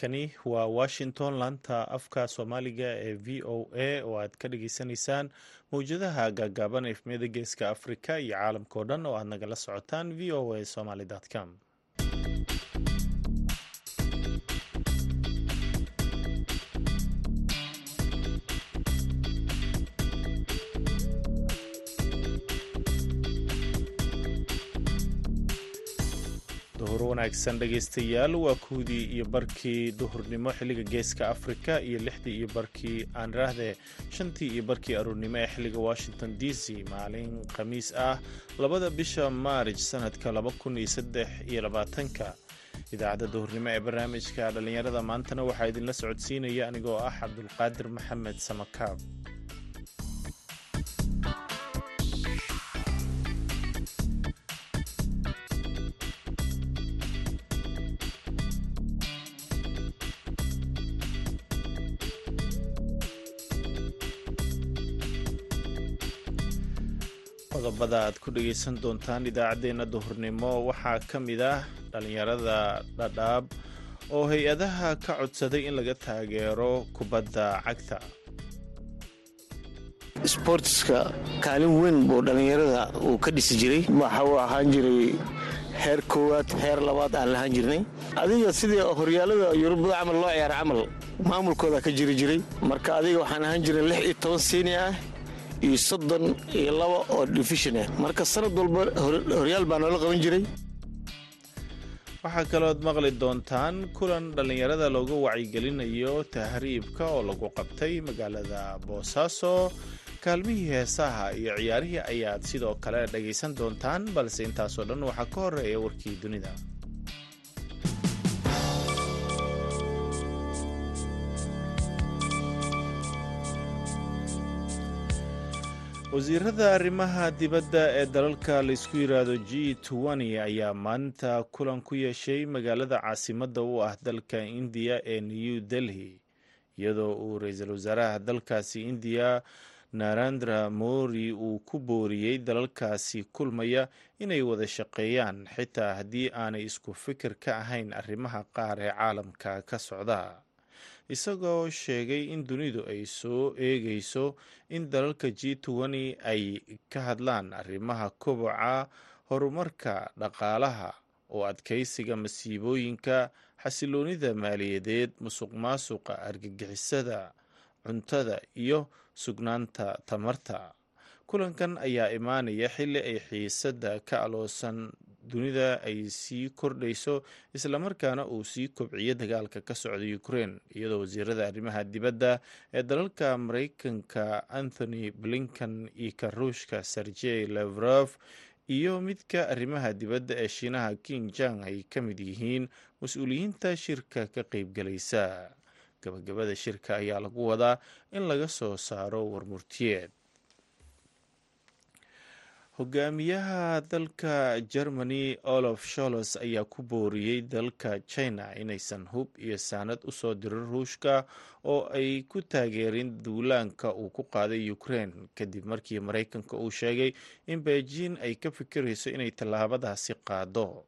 halkani waa washington. Laanta afka soomaaliga ee v o a oo aad ka dhageysanaysaan mowjadaha gaagaaban efmiyada geeska afrika iyo caalamka oo dhan oo aad nagala socotaan v o a somaly com duhur wanaagsan dhegaystayaal waa kuwdii iyo barkii duhurnimo xilliga geeska afrika iyo lixdii iyo barkii aan iraahdee shantii iyo barkii aruurnimo ee xilliga washington d c maalin khamiis ah labada bisha maarij sanadka laba kun iyo saddex iyo labaatanka. Idaacadda duhurnimo ee barnaamijka dhallinyarada maantana waxaa idinla socodsiinaya anigoo ah cabdulqaadir maxamed samakaab qodobada aad ku dhegaysan doontaan idaacaddeenna duhurnimo waxaa ka mid ah dhallinyarada dhadhaab oo hay'adaha ka codsaday in laga taageero kubadda cagta. Sbortiska kaalin weyn buu dhallinyarada uu ka dhisi jiray. Waxa uu ahaan jiray heer koowaad heer labaad aan lahaan jirnay. Adiga sidii horyaalada yurubada camal loo ciyaara camal? Maamulkooda ka jiri jiray. Marka adiga waxaan ahaan jiray lix iyo toban siini ah iyo soddon iyo laba oo division ah marka sanad walba horyaal baa noola qaban jiray. Waxaa kalooad maqli doontaan kulan dhallinyarada looga wacyigelinayo tahriibka oo lagu qabtay magaalada boosaaso kaalmihii heesaha iyo ciyaarihii ayaad sidoo kale dhagaysan doontaan balse intaasoo dhan waxaa ka horreeya warkii dunida wasiirada arrimaha dibadda ee dalalka laysku yiraahdo g ayaa maanta kulan ku yeeshay magaalada caasimadda u ah dalka indiya ee new delhi iyadoo uu ra'iisul wasaaraha dalkaasi indiya narendra mori uu ku booriyey dalalkaasi kulmaya inay wada shaqeeyaan xitaa haddii aanay isku fikir ka ahayn arrimaha qaar ee caalamka ka socda isagoo sheegay in dunidu ay soo eegayso in dalalka g ay ka hadlaan arrimaha koboca horumarka dhaqaalaha oo adkaysiga masiibooyinka xasiloonida maaliyadeed musuq maasuqa argagixisada cuntada iyo sugnaanta tamarta. Kulankan ayaa imaanaya xilli ay xiisadda ka aloosan dunida ay sii kordhayso islamarkaana uu sii kobciyo dagaalka ka socda ukrein iyadoo wasiirada arrimaha dibadda ee dalalka mareykanka anthony blinkan iyo ka ruushka sergey levrof iyo midka arrimaha dibadda ee shiinaha king jang ay ka mid yihiin mas'uuliyiinta shirka ka qeybgalaysa gabagabada shirka ayaa lagu wadaa in laga soo saaro warmurtiyeed hogaamiyaha dalka germany olof sholos ayaa ku booriyey dalka china inaysan hub iyo saanad u soo dirin ruushka oo ay ku taageerin duulaanka uu ku qaaday ukraine. Kadib markii mareykanka uu sheegay in beijing ay ka fikirayso inay tallaabadaasi qaado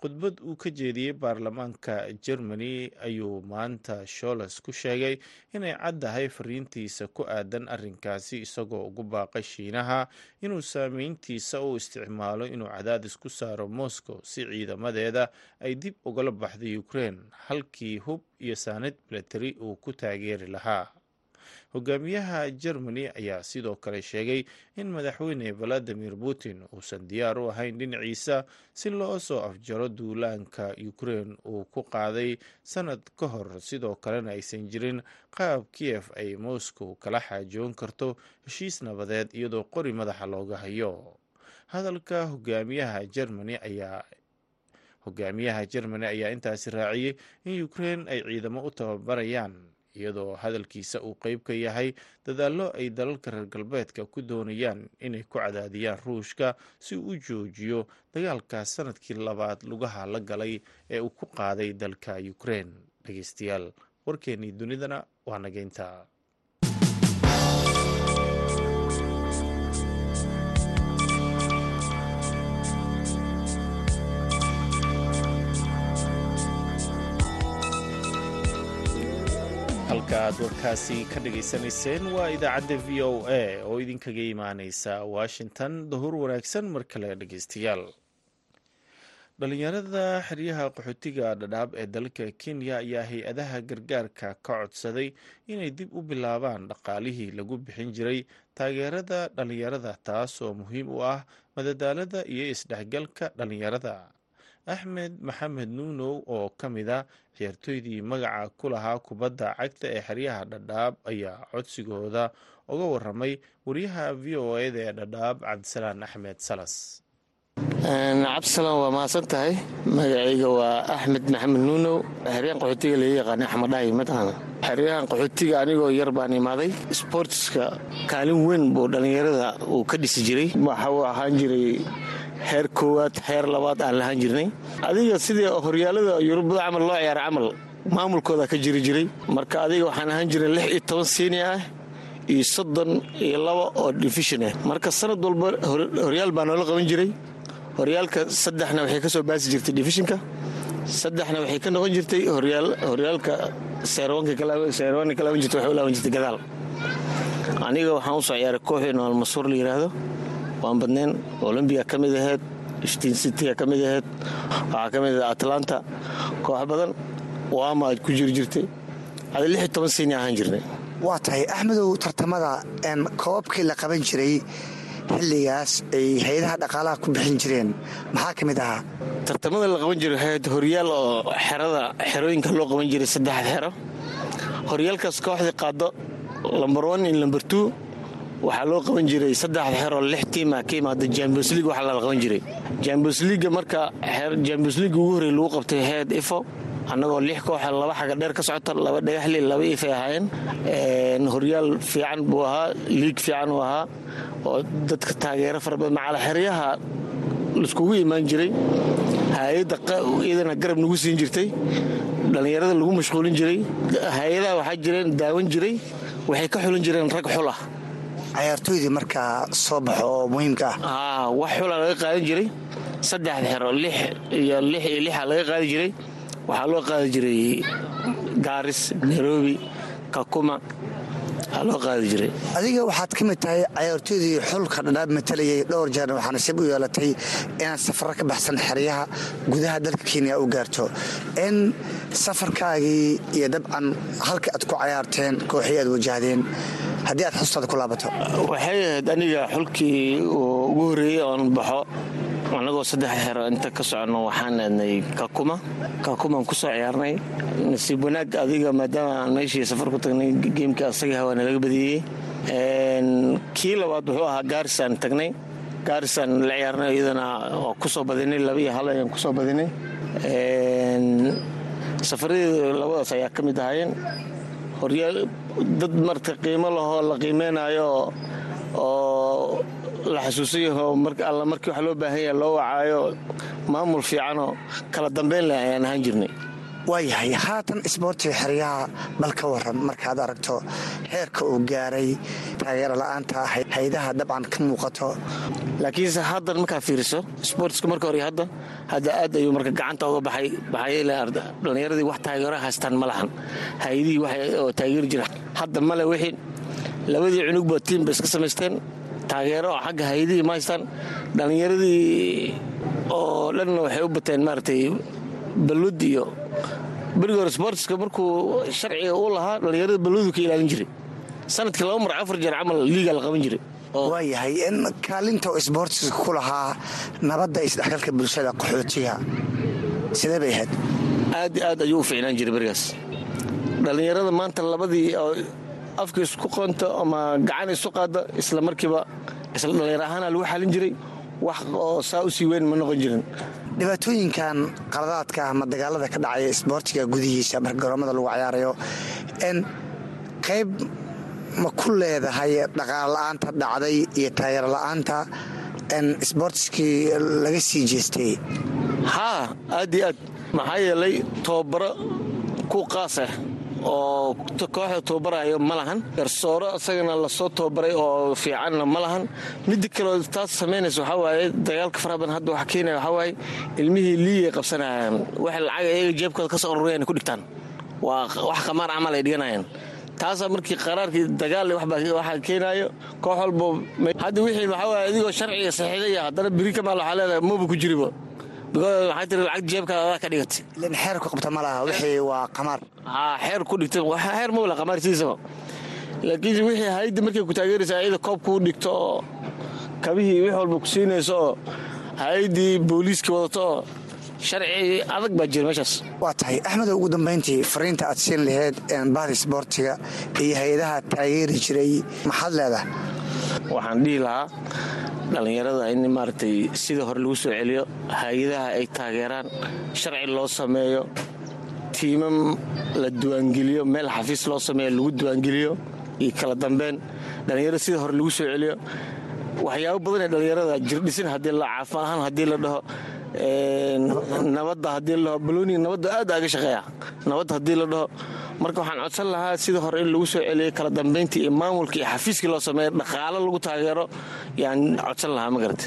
khudbad uu ka jeediyey baarlamaanka germany ayuu maanta sholes ku sheegay inay caddahay fariintiisa ku aadan arrinkaasi isagoo ugu baaqay shiinaha inuu saameyntiisa u isticmaalo inuu cadaadis ku saaro moscow si ciidamadeeda ay dib ugala baxday ukraine halkii hub iyo saanad milatari uu ku taageeri lahaa hogaamiyaha germany ayaa sidoo kale sheegay in madaxweyne valadimir putin uusan diyaar u ahayn dhinaciisa si loo soo afjaro duulaanka ukraine uu ku qaaday sanad ka hor. Sidoo kalena aysan jirin qaab kiev ay moscow kala xaajoon karto heshiis nabadeed iyadoo qori madaxa looga hayo. Hadalka hogaamiyaha germany ayaa hogaamiyaha germany ayaa intaasi raaciyey in ukraine ay ciidamo u tababarayaan iyadoo hadalkiisa uu qeyb ka yahay dadaallo ay dalalka reer galbeedka ku doonayaan inay ku cadaadiyaan ruushka si uu u joojiyo dagaalka sannadkii labaad lugaha la galay ee uu ku qaaday dalka ukraine. Dhegeystayaal warkeennii dunidana waa nageynta halka aad warkaasi ka dhagaysanayseen waa idaacadda v o a oo idinkaga imaaneysa washington. Dahur wanaagsan mar kale dhegeystayaal. Dhalinyarada xeryaha qaxootiga dhadhaab ee dalka kenya ayaa hay'adaha gargaarka ka codsaday inay dib u bilaabaan dhaqaalihii lagu bixin jiray taageerada dhalinyarada taas oo muhiim u ah madadaalada iyo isdhexgalka dhalinyarada axmed maxamed nuunow oo ka mid a ciyaartooydii magaca ku lahaa kubadda cagta ee xeryaha dhadhaab ayaa codsigooda uga waramay wariyaha v o eda ee dhadhaab cabdisalaan axmed salas. Cabdisalaan waa mahadsan tahay? Magacayga waa axmed maxamed nuunow xeryahan qaxootiga laga yaqaana axmeddhahi mataqaana xeryahan qaxootiga anigoo yar baan imaaday. Sboortiska kaalin weyn buu dhallinyarada uu ka dhisi jiray. Waxa uu ahaan jiray heer koowaad heer labaad aan lahaan jirnay. Adiga sidii horyaalada yurubada camal loo ciyaara camal maamulkooda ka jiri jiray. Marka adiga waxaan ahaan jiray lix iyo toban siiniya ah iyo soddon iyo laba oo division ah marka sanad walba horyaal baa noola qaban jiray. Horyaalka saddexna waxay ka soo baasi jirtay divishinka saddexna waxay ka noqon jirtay horyaalka seerwanka ka laaban jirtay waxay u laaban jirtay gadaal. Aniga waxaan u soo ciyaaray kooxii noolmasuur la yidhaahdo waan badneen olombiga ka mid aheyd citiga ka mid aheyd waxaa ka mid ah atlanta. Koox badan waama aad ku jiri jirtay. Ada toban sini ahaan jirnay. Waa tahay axmedow tartamada koobabkii la qaban jiray xilligaas ay hay'adaha dhaqaalaha ku bixin jireen. Maxaa ka mid ahaa? Tartamada la qaban jiray waxay horyaal oo xerada xerooyinka loo qaban jiray saddexda xero. Horyaalkaas kooxdii qaado iyo lambar two waxaa loo qaban jiray saddexda xeroo lix tiima ka imaada champions league waxaa lala qaban jiray. Champions leaga marka champions league ugu horrey lagu qabtay heed ifo annagoo lix kooxa laba xaga dheer ka socota laba dhagaxli laba ifay ahaayeen. Horyaal fiican buu ahaa liig fiican uu ahaa oo dadka taageero fara badan macala xeryaha laiskugu imaan jiray. Hay'adda iyadana garab nagu siin jirtay. Dhallinyarada lagu mashquulin jiray. Hay'adaha waxaa jireen daawan jiray. Waxay ka xulan jireen rag xul ah cayaartooydii markaa soo baxo oo muhiimka ah. Wax xula laga qaadan jiray. Saddexda xero lix iyo lix iyo lixa laga qaadi jiray. Waxaa loo qaadi jiray gaaris nairobi kakuma loo qaadi jiray. Adiga waxaad ka mid tahay cayaartooydii xulka dhadhaab matalayay dhowr jeer waxaa nasiib u yeelatay inaad safaro ka baxsan xeryaha gudaha dalka kenya u gaarto. In safarkaagii iyo dabcan halka aad ku cayaarteen kooxii aad wajahdeen haddii aad xustaada ku laabato. Waxay ahayd aniga xulkii ugu horreeyey oon baxo annagoo saddex xero inta ka soconno waxaan aadnay kakuma. Kakumaan ku soo ciyaarnay. Nasiib wanaag adiga maadaama aan meeshii safar ku tagnay geemkii asagii hawaana laga badiyey kii labaad wuxuu ahaa gaarisaan tagnay. Gaarisaan la ciyaarnay iyadana oo ku soo badinay laba iyo hal ayaan ku soo badinay. Safaradii labadaas ayaa ka mid ahaayeen. Horyaal dad marta qiimo lahoo la qiimeynayo oo la xasuusayaho alla markii wax loo baahan yaha loo wacaayo maamul fiicanoo kala dambeyn leh ayaan ahaan jirnay. Waayahay haatan isboortiga xeryaha bal ka waran markaad aragto heerka uu gaaray taageero la'aanta haydaha dabcan ka muuqato. Laakiinse haddan markaa fiiriso sboortiska marka hore hadda hadda aad ayuu marka gacanta uga baxay dhallinyaradii wax taageero haystaan ma lahan. Haydihii oo taageeri jira hadda male wixii. Labadii cunugba tiimba iska samaysteen taageero xagga haydihii ma haystaan? Dhallinyaradii oo dhanna waxay u bateen maaragtay balud iyo berigi hore sboortiska markuu sharciga u lahaa dhallinyarada balludu ka ilaalin jiray. Sanadkii laba mar afar jeer camal liiga la qaban jiray. Waayahay in kaalinta isboortiska ku lahaa nabadda isdhexgalka bulshada qaxootiga. Sidee bay ahayd? Aad aad ayuu u fiicnaan jiray berigaas dhallinyarada maanta labadii afka isku qoonta ama gacan isu qaada isla markiiba isla dhallinyar ahaana lagu xalin jiray wax oo saa u sii weyn ma noqon jirin. Dhibaatooyinkan qaladaadka ama dagaalada ka dhacaya isboortiga gudihiisa marka garoomada lagu cayaarayo n qayb ma ku leedahay dhaqaal la'aanta dhacday iyo taageero la'aanta n isboortiskii laga sii jeestay? Haa aad iyo aad maxaa yeelay tobabaro ku qaas ah oo kooxda tababarayo ma lahan. Garsooro isagana la soo tababaray oo fiicanna ma lahan. Midda kaleo taas samaynaysa waxaa waaye dagaalka faraha hadda waxa keenaya waxaa ilmihii liigay qabsanayaan. Wax lacag iyaga jeebkooda ka soo ku dhigtaan. Waa wax qamaar camal ay dhiganayaan. Taasaa markii qaraarkii dagaal waxaa keenaayo koox walbo hadda wixii waxaa adigoo sharciga saxiixaya haddana biri kamaal waxaa leedahay maba ku jiriba waxay tiri lacag jeebkaada adaa ka dhigatay ilan xeer ku qabta ma laha wixii waa qamaar. Haa xeer ku dhigtay xeer ma wala qamaar sidiisaba laakiin wixii hayadda markay ku taageeraysa ayada koob kuu dhigto oo kabihii wix walba ku siinayso oo hay'addii booliiska wadato oo sharci adag baa jira meeshaas. Waa tahay. Axmedow ugu dambayntii fariinta aad siin laheyd bahda isboortiga iyo hay'adaha taageeri jiray maxaad leedahay? Waxaan dhihi lahaa dhallinyarada in maaragtay sida hore lagu soo celiyo hay'adaha ay taageeraan sharci loo sameeyo tiimam la duwaangeliyo meel xafiis loo sameeyo lagu duwaangeliyo iyo kala dambeyn. Dhallinyarada sida hore lagu soo celiyo waxyaabo badan ee dhallinyarada jirdhisin haddii la caafan ahaan haddii la dhaho nabadda haddii la dhaho balooniga nabadda aad aaga shaqeeya. Nabadda haddii la dhaho marka waxaan codsan lahaa sida hore in lagu soo celiyay kala dambayntii iyo maamulka iyo xafiiskii loo sameeyo dhaqaalo lagu taageero yaan codsan lahaa ma garate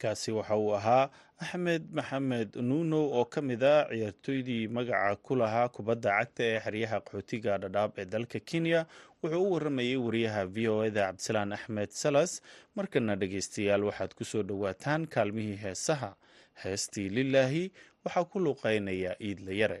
kaasi waxa uu ahaa axmed maxamed nuunow oo ka mid a ciyaartooydii magaca ku lahaa kubadda cagta ee xeryaha qaxootiga dhadhaab ee dalka kenya. Wuxuu u waramayay wariyaha v o eda cabdisalaan axmed salas markana dhegeystayaal waxaad ku soo dhowaataan kaalmihii heesaha. Heestii lilaahi waxaa ku luuqeynaya iidla yare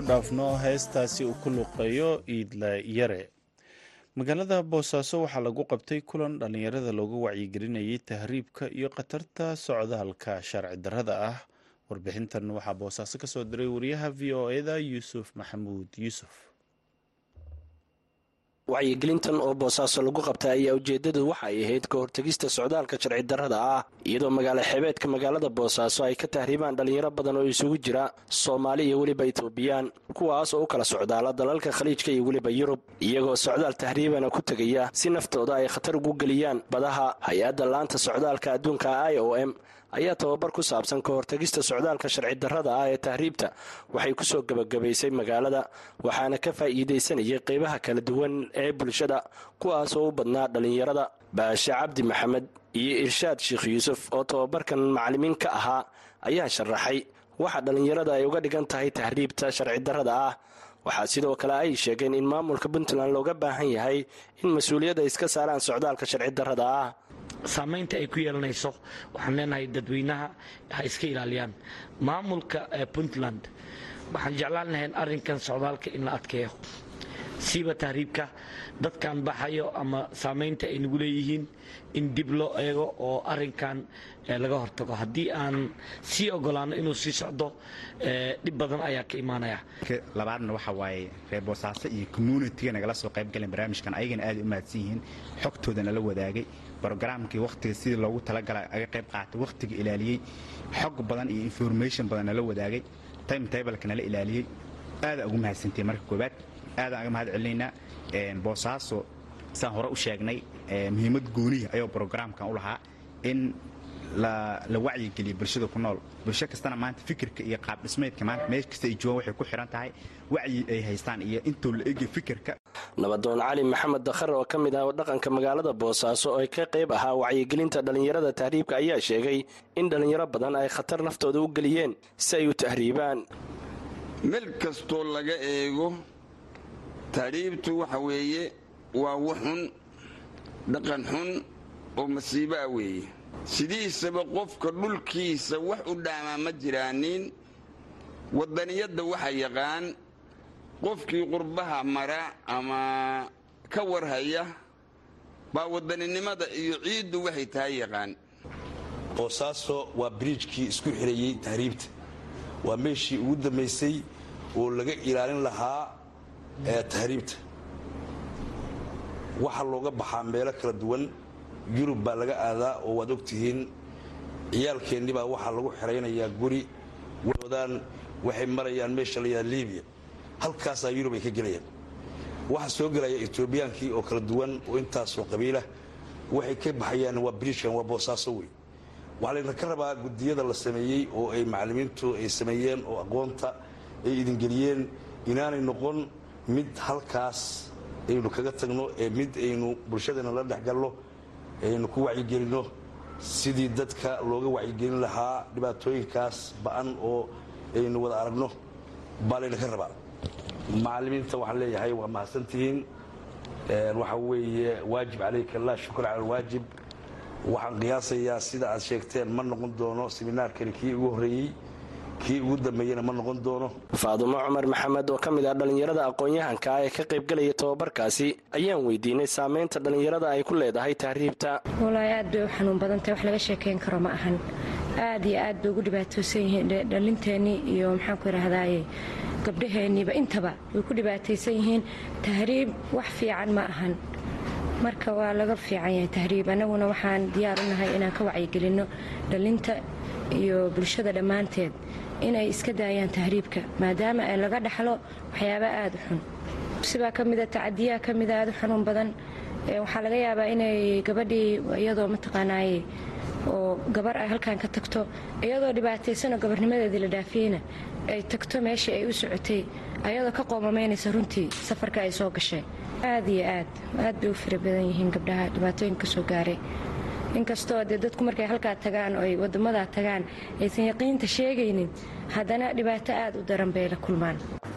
ku dhaafno heestaasi uu ku luqeeyo iidla yare. Magaalada boosaaso waxaa lagu qabtay kulan dhallinyarada looga wacyigelinayay tahriibka iyo khatarta socdaalka sharci darrada ah. Warbixintan waxaa boosaaso ka soo diray wariyaha v o eda yuusuf maxamuud yuusuf wacyigelintan oo boosaaso lagu qabtay ayaa ujeedadu waxa ay ahayd ka hortegista socdaalka sharci darrada ah iyadoo magaalo xebeedka magaalada boosaaso ay ka tahriibaan dhallinyaro badan oo isugu jira soomaali iyo weliba etoobiyaan kuwaas oo u kala socdaala dalalka khaliijka iyo weliba yurub iyagoo socdaal tahriibana ku tegaya si naftooda ay khatar ugu geliyaan badaha hay'adda laanta socdaalka adduunka i o m ayaa tababar ku saabsan ka hortegista socdaalka sharci darrada ah ee tahriibta. Waxay ku soo gebagabaysay magaalada waxaana ka faa'iidaysanayay qeybaha kala duwan ee bulshada kuwaas oo u badnaa dhallinyarada baashe cabdi maxamed iyo irshaad sheekh yuusuf oo tababarkan macalimiin ka ahaa ayaa sharaxay waxa dhallinyarada ay uga dhigan tahay tahriibta sharci darrada ah. Waxaa sidoo kale ay sheegeen in maamulka puntland looga baahan yahay in mas'uuliyadda iska saaraan socdaalka sharci darrada ah saamaynta ay ku yeelanayso waxaan leenahay dadweynaha ha iska ilaaliyaan. Maamulka puntland waxaan jeclaan lahayn arrinkan socdaalka in la adkeeyo. Siiba tahriibka dadkan baxayo ama saamaynta ay nagu leeyihiin in dib loo eego oo arinkan laga hortago. Haddii aan sii ogolaano inuu sii socdo dhib badan ayaa ka imaanaya. Labaadna waxa waaye reer boosaaso iyo communitiga nagala soo qayb galeen barnaamijkan ayagana aad u mahadsan yihiin. Xogtooda nala wadaagay brogramkii wakhtiga sidii loogu talagala aga qayb qaatay wakhtiga ilaaliyey xog badan iyo information badan nala wadaagay time tableka nala ilaaliyey. Aadaa ugu mahadsantahay marka koobaad aadaan aga mahad celinaynaa boosaaso saan hore u sheegnay muhiimad goonihi ayuu brogramkan u lahaa in la wacyigeliyo bulshada ku nool. Bulsho kastana maanta fikirka iyo qaab dhismeedka maanta meel kasta ay joogaan waxay ku xiran tahay wacyi ay haystaan iyo intuu la egay fikirka. Nabadoon cali maxamed dakhar oo ka mid ah dhaqanka magaalada boosaaso oo ka qayb ahaa wacyigelinta dhallinyarada tahriibka ayaa sheegay in dhallinyaro badan ay khatar naftooda u geliyeen si ay u tahriibaan. Meel kastoo laga eego tahriibtu waxa weeye waa waxxun dhaqan xun oo masiibo ah weeye sidiisaba qofka dhulkiisa wax u dhaamaa ma jiraanin. Waddaniyadda waxa yaqaan qofkii qurbaha mara ama ka warhaya baa waddaninimada iyo ciiddu waxay tahay yaqaan. Boosaaso waa biriijkii isku xirayey tahriibta waa meeshii ugu dambaysay oo laga ilaalin lahaa tahriibta waxaa looga baxaa meelo kala duwan yurub baa laga aadaa oo waad ogtihiin ciyaalkeennii baa waxaa lagu xiraynayaa guri wadaan waxay marayaan meesha layaa libiya halkaasaa yurub ay ka gelayaan. Waxaa soo gelaya etoobiyaankii oo kala duwan oo intaasoo qabiilah waxay ka baxayaan waa biriijkan waa boosaaso wey waxaa layna ka rabaa gudiyada la sameeyey oo ay macallimiintu ay sameeyeen oo aqoonta ay idingeliyeen inaanay noqon mid halkaas aynu kaga tagno ee mid aynu bulshadana la dhexgalno aynu ku wacyigelinno sidii dadka looga wacyigelin lahaa dhibaatooyinkaas ba'an oo aynu wada aragno baa layna ka rabaa. Macallimiinta waxaan leeyahay waa mahadsantihiin. Waxa weeye waajib calayka laa shukr cala alwaajib waxaan qiyaasayaa sida aad sheegteen ma noqon doono seminaarkani kii ugu horreeyey kii ugu dambeeyena ma noqon doono. Faadumo cumar maxamed oo ka mid ah dhallinyarada aqoon-yahanka ah ee ka qaybgelaya tobabarkaasi ayaan weydiinay saamaynta dhallinyarada ay ku leedahay tahriibta walahi aad bay u xanuun badantay wax laga sheekayn karo ma ahan. Aad iyo aad bay ugu dhibaataysan yihiin dhalinteennii iyo maxaanku idhaahdaye gabdhaheenniiba intaba way ku dhibaataysan yihiin. Tahriib wax fiican ma ahan. Marka waa laga fiican yahay tahriib annaguna waxaan diyaar u nahay inaan ka wacyigelinno dhalinta iyo bulshada dhammaanteed inay iska daayaan tahriibka maadaama ay laga dhaxlo waxyaaba aada u xun. Sibaa ka mida tacadiyaha ka mida aada u xanuun badan waxaa laga yaabaa inay gabadhii iyadoo mataqaanaaye oo gabar ay halkan ka tagto iyadoo dhibaataysanoo gabarnimadeedii la dhaafiyeyna ay tagto meeshii ay u socotay ayadoo ka qoomamaynaysa runtii safarka ay soo gashay. Aad iyo aad aad bay u fara badan yihiin gabdhaha dhibaatooyinka ka soo gaaray inkastoo dee dadku markay halkaa tagaan oo ay wadamadaa tagaan aysan yaqiinta sheegaynin haddana dhibaato aad u daran bay la kulmaan.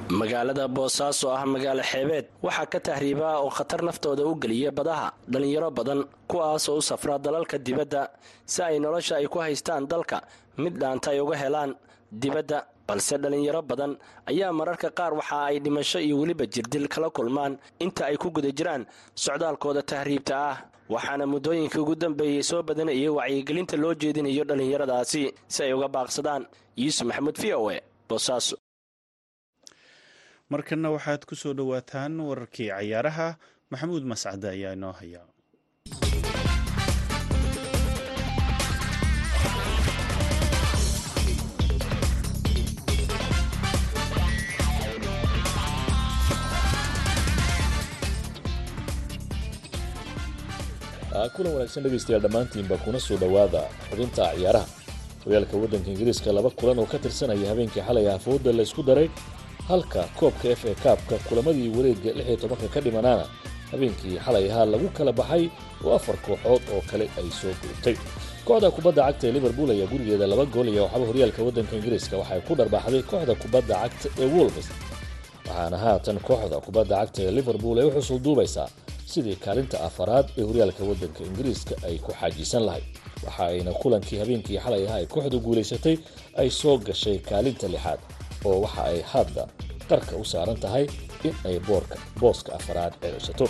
Magaalada boosaaso ah magaalo xeebeed waxaa ka tahriibaa oo khatar naftooda u geliya badaha dhallinyaro badan kuwaas oo u safra dalalka dibadda si ay nolosha ay ku haystaan dalka. Mid dhaanta ay uga helaan dibadda balse dhallinyaro badan ayaa mararka qaar waxa ay dhimasho iyo weliba jirdil kala kulmaan. Inta ay ku guda jiraan socdaalkooda tahriibta ah waxaana muddooyinka ugu dambeeyey soo badanayay wacyigelinta loo jeedinayo dhallinyaradaasi si ay uga baaqsadaan. Yuusuf maxamuud v o e boosaaso markanna waxaad ku soo dhowaataan wararkii cayaaraha maxamuud mascade ayaa inoo haya kulan wanaagsan dhegaystayaal dhammaantiinba kuna soo dhowaada xubinta ciyaaraha. Horyaalka waddanka ingiriiska laba kulan oo ka tirsanaya habeenkii xalay ah fooda la isku daray halka koobka f a kaabka kulamadii wareegga lix iyo tobanka ka dhimanaana habeenkii xalay ahaa lagu kala baxay oo afar kooxood oo kale ay soo gurubtay kooxda kubadda cagta ee liverpool ayaa gurigeeda laba gool iyo waxba horyaalka waddanka ingiriiska waxay ku dharbaaxday kooxda kubadda cagta ee wolves waxaana haatan kooxda kubadda cagta ee liverpool ay u xusul duubaysaa sidii kaalinta afaraad ee horyaalka waddanka ingiriiska ay ku xaajisan lahayd. Waxa ayna kulankii habeenkii xalay ahaa ay kooxdu guulaysatay ay soo gashay kaalinta lixaad oo waxa ay hadda qarka u saaran tahay in ay boorka booska afaraad ceeshato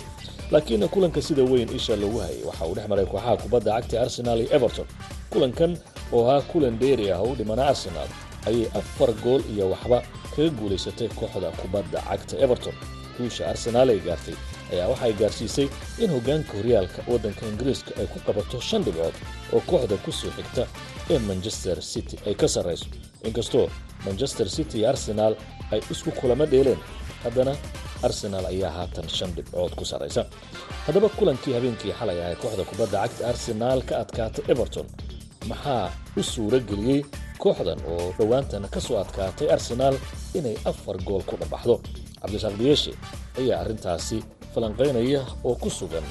laakiin kulanka sida weyn isha lagu hayay waxa uu dhex maray kooxaha kubadda cagta arsenal iyo everton. Kulankan oo ahaa kulan dheeri ah u dhimana arsenal ayay afar gool iyo waxba kaga guulaysatay kooxda kubadda cagta everton. Guusha arsenaal ay gaartay ayaa waxay gaarsiisay in hoggaanka horyaalka waddanka ingiriiska ay ku qabato shan dhibcood oo kooxda ku soo xigta ee manchester city ay ka sarrayso inkastoo manchester city iyo arsenaal ay isku kulamo dheeleen haddana arsenaal ayaa haatan shan dhibcood ku sarraysa haddaba kulankii habeenkii xalay ahay kooxda kubadda cagta arsenaal ka adkaatay everton. Maxaa u suuro geliyey kooxdan oo dhowaantana ka soo adkaatay arsenaal inay afar gool ku dhambaxdo? Cabdishaaq diyeeshe ayaa arrintaasi falanqaynaya oo ku sugan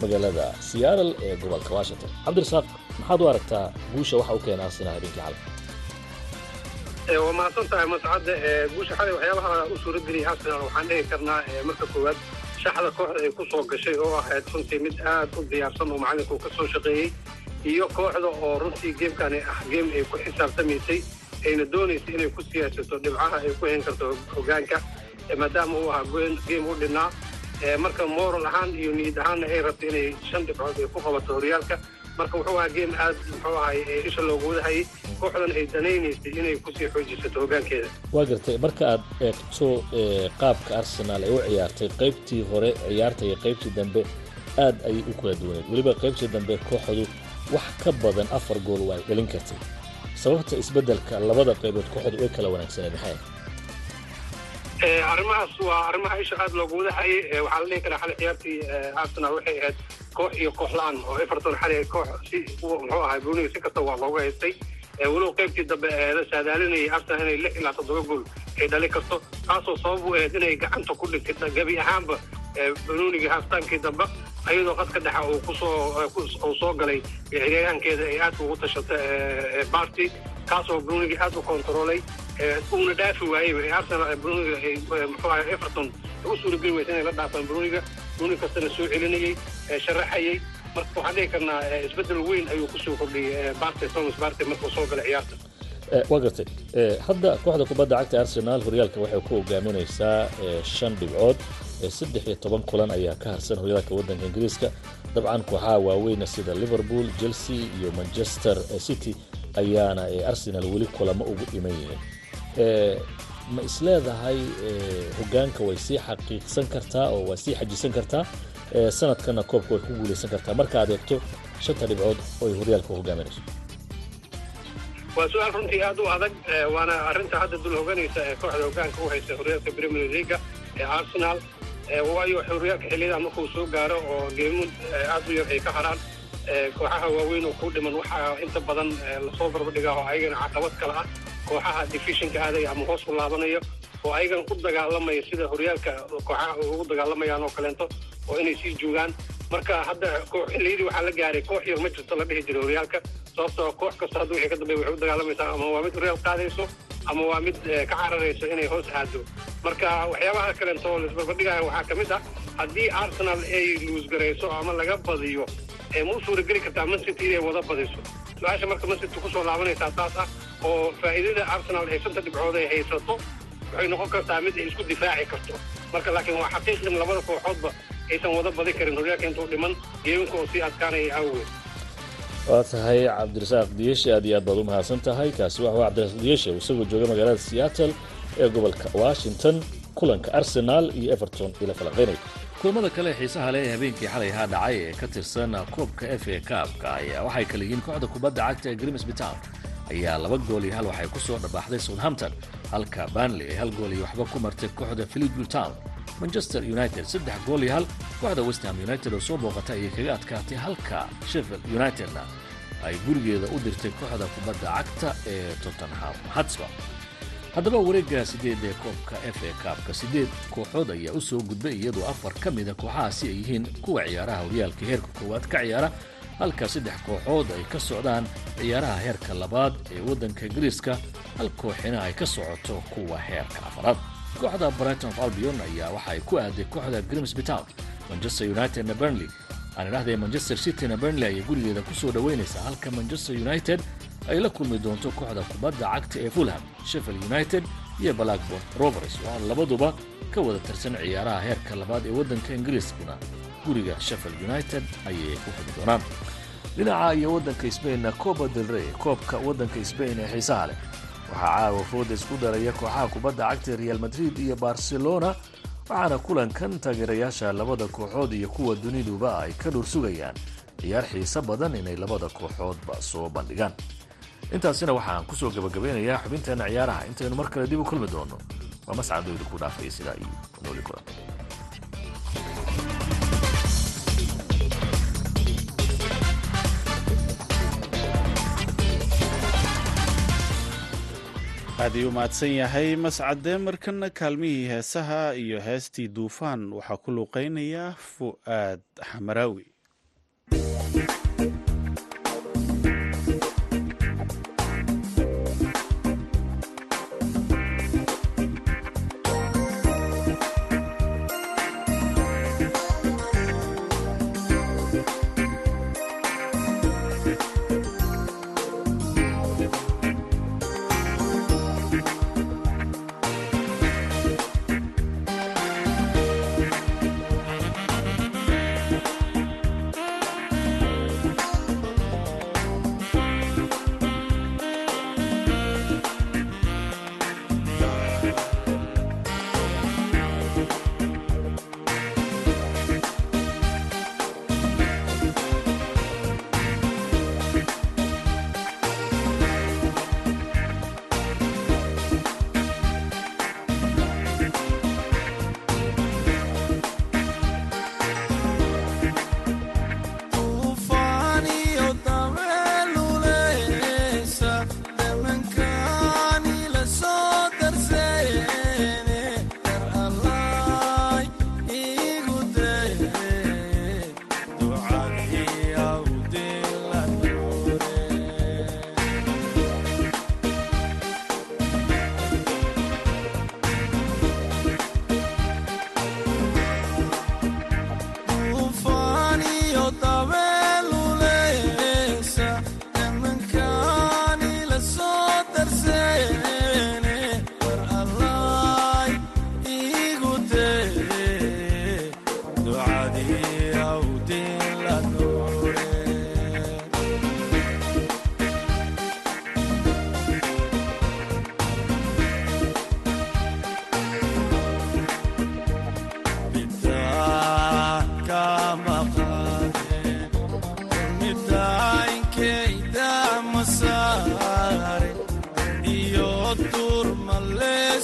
magaalada seattle ee gobolka washington. Cabdirasaaq maxaad u aragtaa guusha waxa u keena arsenal habeenkii xalay waa mahadsan tahay mascadda guusha xalay waxyaabaha u suura geliyay arsenal waxaan dhihi karnaa marka koowaad shaxda kooxda ay ku soo gashay oo ahayd runtii mid aad u diyaarsan oo macalinku uu ka soo shaqeeyey iyo kooxda oo runtii geemkani ah geem ay ku xisaabtamaysay ayna doonaysay inay ku siyaasato dhibcaha ay ku hen karto hoggaanka maadaama uu ahaa geem u dhinnaa marka moral ahaan iyo niyad ahaanna ay rabtay inay shan dhibcood ay ku qabato horyaalka marka wuxuu ahaa geem aad muxuu ahay isha loogu wadahayay kooxdan ay danaynaysay inay ku sii xoojisato hoggaankeeda waa gartay marka aad eegto qaabka arsenaal ay u ciyaartay qaybtii hore ciyaarta iyo qaybtii dambe aad ayay u kala duwaneed weliba qaybtii dambe kooxdu wax ka badan afar gool waa ay kartay. Sababta isbeddelka labada qaybood kooxdu ay kala wanaagsaneed maxay arrimahaas waa arrimaha isha aad loogu wadahayay waxaa la dhihi karaa xalay ciyaartii arsenal waxay ahayd koox iyo koox la'aan oo everton xalay koox si muxuu ahay bruniga si kasta waa looga haystay walow qaybtii dambe la saadaalinayay arsenal inay lix ilaa toddoba gool ay dhali karto taasoo sabab u ahayd inay gacanta ku dhigtay gebi ahaanba bruniga haastaankii dambe ayadoo qadka dhexa uu ku soo soo galay ciyaaryahankeeda ay aad ugu tashato barty kaasoo bruniga aad u kontaroolay uuna dhaafi waayey arsenal ahay everton u suurageli weysa inay la dhaafaan bruniga bruni kastana soo celinayey sharaxayey marka waxaan dhihi karnaa isbeddel weyn ayuu ku soo kordhiyey barty thomas barty markuu soo galay ciyaarta. Waa gartay. Hadda kooxda kubadda cagta arsenaal horyaalka waxay ku hogaaminaysaa shan dhibcood. Saddex iyo toban kulan ayaa ka harsan horyaalka waddanka ingiriiska. Dabcan kooxaha waaweyna sida liverpool chelsea iyo manchester city ayaana arsenal weli kulamo ugu dhiman yihiin. Ma isleedahay hogaanka way sii xaqiiqsan kartaa oo way sii xajisan kartaa sanadkana koobka way ku guulaysan kartaa. Marka aad eegto shanta dhibcood oo ay horyaalka hogaaminayso waa su'aal runtii aad u adag waana arrinta hadda dul hoganaysa ee kooxda hogaanka u haysa horyaalka premier leaga ee arsenal. Waayo horyaalka xilliyadaa markuu soo gaaro oo geemuud aad u yar ay ka haraan kooxaha waaweyn oo ku dhiman waxaa inta badan la soo barbadhigaa oo ayagana caqabad kale ah kooxaha divisionka aadaya ama hoos u laabanaya oo ayagan u dagaalamaya sida horyaalka kooxaha ugu dagaalamayaan oo kaleento oo inay sii joogaan. Marka hadda xilliyadii waxaa la gaaray koox ma jirto la dhihi jiray horyaalka sababtoo koox kasta hadda wixii ka dambeeya waxay u dagaalamaysaa ama waa mid horyaal qaadayso ama waa mid ka cararayso inay hoos aado marka waxyaabaha kaleento oo waxaa ka mid ah haddii arsenal ay luusgarayso ama laga badiyo ma u suurageli kartaa mancity inay wada badiso. Su'aasha marka mancity ku soo laabanaysaa taas ah oo faa'iidada arsenal ay shanta dhibcood ay haysato waxay noqon kartaa mid ay isku difaaci karto. Marka laakiin waa xaqiiq labada kooxoodba aysan wada badi karin horyaalka intuu dhiman geeminka oo sii adkaanaya awgeed waa tahay cabdirasaaq diyeshe aad iyo aad baad u mahadsan tahay. Kaasi waxa cabdirasaaq diyeshe isagoo jooga magaalada seattle ee gobolka washington kulanka arsenaal iyo everton ila falanqaynaya kulamada kale xiisaha leh ee habeenkii xalay ahaa dhacay ee ka tirsan koobka f a kaabka ayaa waxay kala yihiin kooxda kubadda cagta ee grimsby town ayaa laba gool iyo hal waxay ku soo dhabaxday southampton halka banley ay hal gool iyo waxba ku martay kooxda philipville town manchester united saddex gool iyo hal. Kooxda westham united oo soo booqata ayay kaga adkaatay halka sheffield unitedna ay gurigeeda u dirtay kooxda kubadda cagta ee tottenham hotspur. Haddaba wareegga sideed ee koobka f a kaabka siddeed kooxood ayaa u soo gudbay iyadoo afar ka mida kooxahaasi ay yihiin kuwa ciyaaraha horyaalka heerka koowaad ka ciyaara halka saddex kooxood ay ka socdaan ciyaaraha heerka labaad ee waddanka ingiriiska hal kooxina ay ka socoto kuwa heerka afaraad kooxda brighton of albion ayaa waxa ay ku aaday kooxda grimsby town manchester unitedna burnley. Aan idhahday manchester cityna burnley ayay gurigeeda ku soo dhoweynaysaa halka manchester united ay la kulmi doonto kooxda kubadda cagta ee fulham sheffield united iyo blackborn rovers. Oo aan labaduba ka wada tirsan ciyaaraha heerka labaad ee waddanka ingiriiskuna. Guriga sheffield united ayay ku xigi doonaan. Dhinaca iyo waddanka sbainna coba del rey koobka waddanka sbain ee xiisaha leh waxaa caawa fooda isku daraya kooxaha kubadda cagta real madrid iyo barcelona waxaana kulankan taageerayaasha labada kooxood iyo kuwa duniduba ay ka dhur sugayaan. Ciyaar xiise badan inay labada kooxoodba soo bandhigaan. Intaasina waxaan ku soo gabagabeynayaa xubinteena ciyaaraha. Intaynu mar kale dib u kulmi doono. Waa mascadooyda ku dhaafaya sidaa iyo nooli kulan aad ii u mahadsan yahay mascade markana kaalmihii heesaha iyo heestii duufaan waxaa ku luuqeynaya fu'aad xamaraawi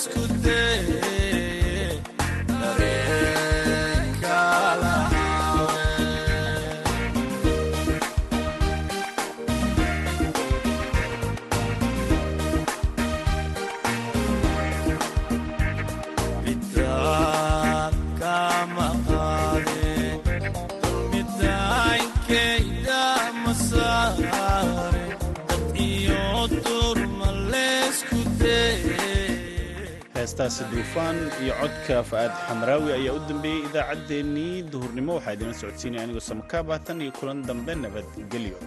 this could heestaasi duufaan iyo codka fa'aad xamraawi ayaa u dambeeyey idaacaddeenii duhurnimo. Waxaa idinla socodsiinaya anigoo samakaaba tan iyo kulan dambe nabadgelyo